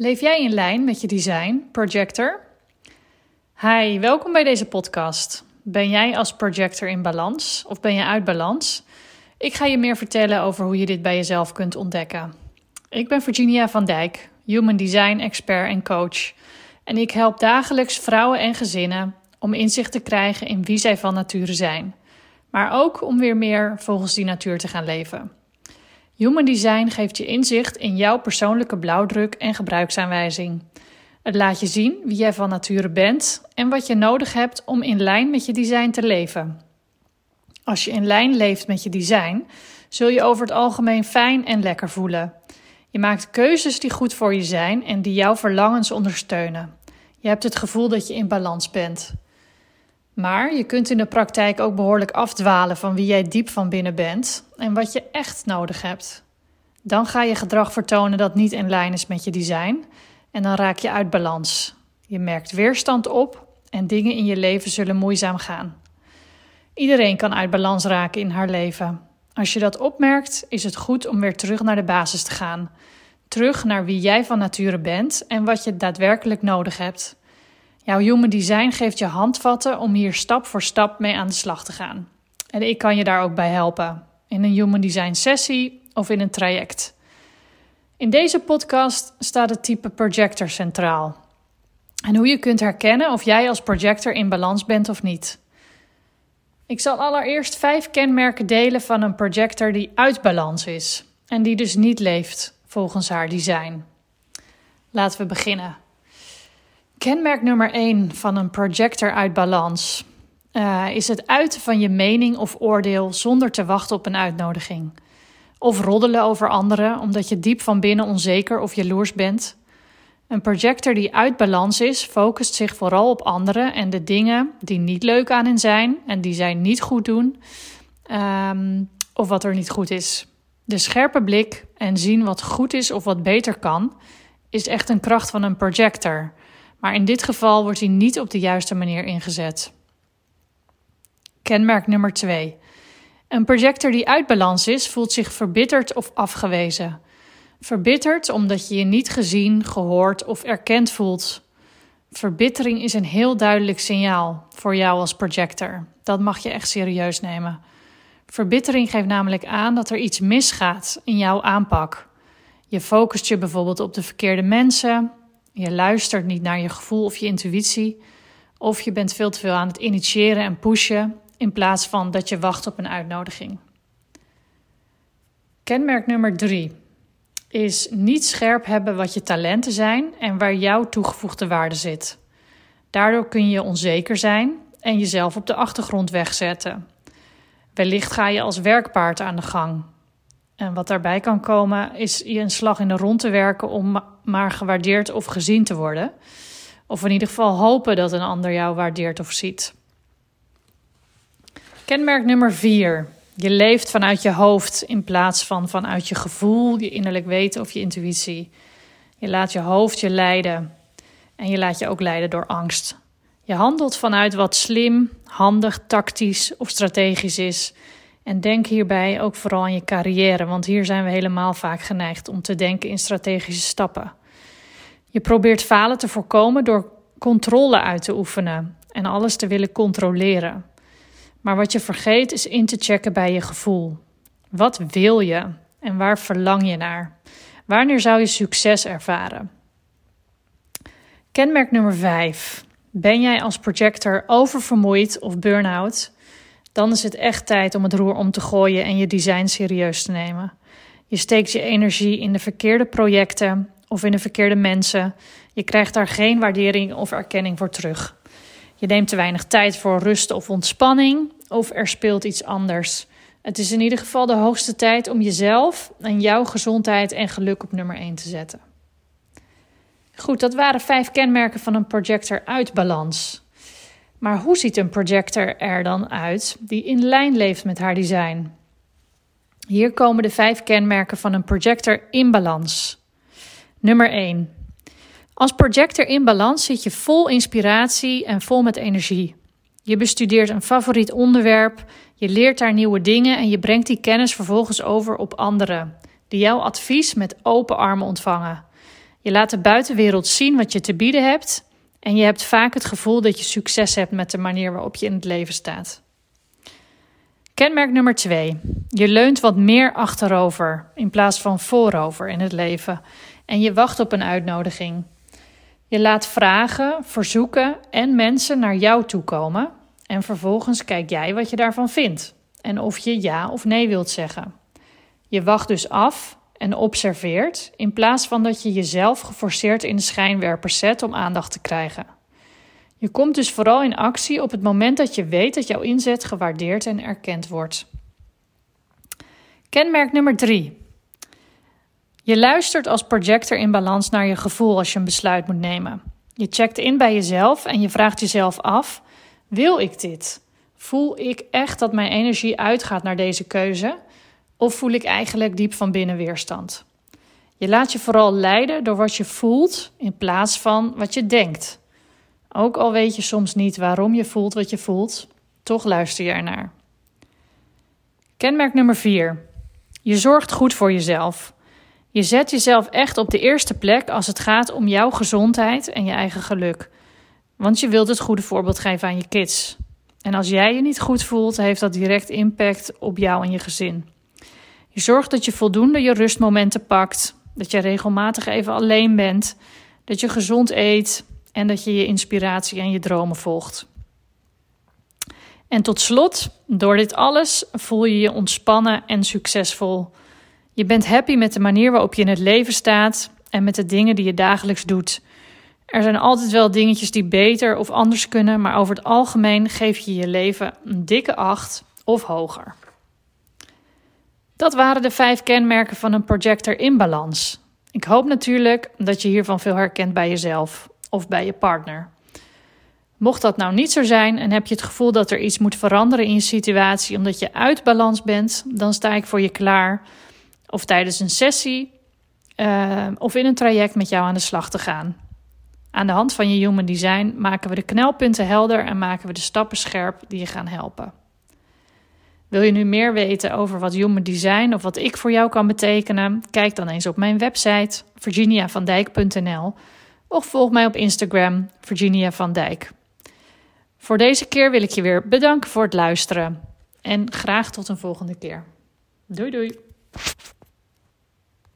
Leef jij in lijn met je design, projector? Hi, welkom bij deze podcast. Ben jij als projector in balans of ben je uit balans? Ik ga je meer vertellen over hoe je dit bij jezelf kunt ontdekken. Ik ben Virginia van Dijk, human design expert en coach. En ik help dagelijks vrouwen en gezinnen om inzicht te krijgen in wie zij van nature zijn, maar ook om weer meer volgens die natuur te gaan leven. Human Design geeft je inzicht in jouw persoonlijke blauwdruk en gebruiksaanwijzing. Het laat je zien wie jij van nature bent en wat je nodig hebt om in lijn met je design te leven. Als je in lijn leeft met je design, zul je over het algemeen fijn en lekker voelen. Je maakt keuzes die goed voor je zijn en die jouw verlangens ondersteunen. Je hebt het gevoel dat je in balans bent. Maar je kunt in de praktijk ook behoorlijk afdwalen van wie jij diep van binnen bent en wat je echt nodig hebt. Dan ga je gedrag vertonen dat niet in lijn is met je design en dan raak je uit balans. Je merkt weerstand op en dingen in je leven zullen moeizaam gaan. Iedereen kan uit balans raken in haar leven. Als je dat opmerkt, is het goed om weer terug naar de basis te gaan. Terug naar wie jij van nature bent en wat je daadwerkelijk nodig hebt. Jouw Human Design geeft je handvatten om hier stap voor stap mee aan de slag te gaan. En ik kan je daar ook bij helpen. In een Human Design sessie of in een traject. In deze podcast staat het type projector centraal. En hoe je kunt herkennen of jij als projector in balans bent of niet. Ik zal allereerst vijf kenmerken delen van een projector die uit balans is en die dus niet leeft volgens haar design. Laten we beginnen. Kenmerk nummer 1 van een projector uit balans uh, is het uiten van je mening of oordeel zonder te wachten op een uitnodiging. Of roddelen over anderen omdat je diep van binnen onzeker of jaloers bent. Een projector die uit balans is, focust zich vooral op anderen en de dingen die niet leuk aan hen zijn en die zij niet goed doen, um, of wat er niet goed is. De scherpe blik en zien wat goed is of wat beter kan, is echt een kracht van een projector. Maar in dit geval wordt hij niet op de juiste manier ingezet. Kenmerk nummer 2. Een projector die uit balans is, voelt zich verbitterd of afgewezen. Verbitterd omdat je je niet gezien, gehoord of erkend voelt. Verbittering is een heel duidelijk signaal voor jou als projector. Dat mag je echt serieus nemen. Verbittering geeft namelijk aan dat er iets misgaat in jouw aanpak. Je focust je bijvoorbeeld op de verkeerde mensen, je luistert niet naar je gevoel of je intuïtie. Of je bent veel te veel aan het initiëren en pushen in plaats van dat je wacht op een uitnodiging. Kenmerk nummer drie is niet scherp hebben wat je talenten zijn en waar jouw toegevoegde waarde zit. Daardoor kun je onzeker zijn en jezelf op de achtergrond wegzetten. Wellicht ga je als werkpaard aan de gang en wat daarbij kan komen, is je een slag in de rond te werken om maar gewaardeerd of gezien te worden. Of in ieder geval hopen dat een ander jou waardeert of ziet. Kenmerk nummer 4. Je leeft vanuit je hoofd in plaats van vanuit je gevoel, je innerlijk weten of je intuïtie. Je laat je hoofd je leiden en je laat je ook leiden door angst. Je handelt vanuit wat slim, handig, tactisch of strategisch is en denk hierbij ook vooral aan je carrière, want hier zijn we helemaal vaak geneigd om te denken in strategische stappen. Je probeert falen te voorkomen door controle uit te oefenen en alles te willen controleren. Maar wat je vergeet is in te checken bij je gevoel. Wat wil je en waar verlang je naar? Wanneer zou je succes ervaren? Kenmerk nummer 5. Ben jij als projector oververmoeid of burn-out? Dan is het echt tijd om het roer om te gooien en je design serieus te nemen. Je steekt je energie in de verkeerde projecten of in de verkeerde mensen. Je krijgt daar geen waardering of erkenning voor terug. Je neemt te weinig tijd voor rust of ontspanning, of er speelt iets anders. Het is in ieder geval de hoogste tijd om jezelf en jouw gezondheid en geluk op nummer 1 te zetten. Goed, dat waren vijf kenmerken van een projector uit balans. Maar hoe ziet een projector er dan uit die in lijn leeft met haar design? Hier komen de vijf kenmerken van een projector in balans. Nummer 1. Als projector in balans zit je vol inspiratie en vol met energie. Je bestudeert een favoriet onderwerp, je leert daar nieuwe dingen en je brengt die kennis vervolgens over op anderen, die jouw advies met open armen ontvangen. Je laat de buitenwereld zien wat je te bieden hebt en je hebt vaak het gevoel dat je succes hebt met de manier waarop je in het leven staat. Kenmerk nummer twee. Je leunt wat meer achterover in plaats van voorover in het leven en je wacht op een uitnodiging. Je laat vragen, verzoeken en mensen naar jou toe komen en vervolgens kijk jij wat je daarvan vindt en of je ja of nee wilt zeggen. Je wacht dus af en observeert in plaats van dat je jezelf geforceerd in de schijnwerper zet om aandacht te krijgen. Je komt dus vooral in actie op het moment dat je weet dat jouw inzet gewaardeerd en erkend wordt. Kenmerk nummer 3. Je luistert als projector in balans naar je gevoel als je een besluit moet nemen. Je checkt in bij jezelf en je vraagt jezelf af: wil ik dit? Voel ik echt dat mijn energie uitgaat naar deze keuze? Of voel ik eigenlijk diep van binnen weerstand? Je laat je vooral leiden door wat je voelt in plaats van wat je denkt. Ook al weet je soms niet waarom je voelt wat je voelt, toch luister je ernaar. Kenmerk nummer 4. Je zorgt goed voor jezelf. Je zet jezelf echt op de eerste plek als het gaat om jouw gezondheid en je eigen geluk. Want je wilt het goede voorbeeld geven aan je kids. En als jij je niet goed voelt, heeft dat direct impact op jou en je gezin. Je zorgt dat je voldoende je rustmomenten pakt, dat je regelmatig even alleen bent, dat je gezond eet en dat je je inspiratie en je dromen volgt. En tot slot, door dit alles voel je je ontspannen en succesvol. Je bent happy met de manier waarop je in het leven staat en met de dingen die je dagelijks doet. Er zijn altijd wel dingetjes die beter of anders kunnen, maar over het algemeen geef je je leven een dikke acht of hoger. Dat waren de vijf kenmerken van een projector in balans. Ik hoop natuurlijk dat je hiervan veel herkent bij jezelf of bij je partner. Mocht dat nou niet zo zijn en heb je het gevoel dat er iets moet veranderen in je situatie omdat je uit balans bent, dan sta ik voor je klaar. Of tijdens een sessie uh, of in een traject met jou aan de slag te gaan. Aan de hand van je human design maken we de knelpunten helder en maken we de stappen scherp die je gaan helpen. Wil je nu meer weten over wat Human Design of wat ik voor jou kan betekenen? Kijk dan eens op mijn website virginiavandijk.nl of volg mij op Instagram Virginia van Dijk. Voor deze keer wil ik je weer bedanken voor het luisteren en graag tot een volgende keer. Doei doei!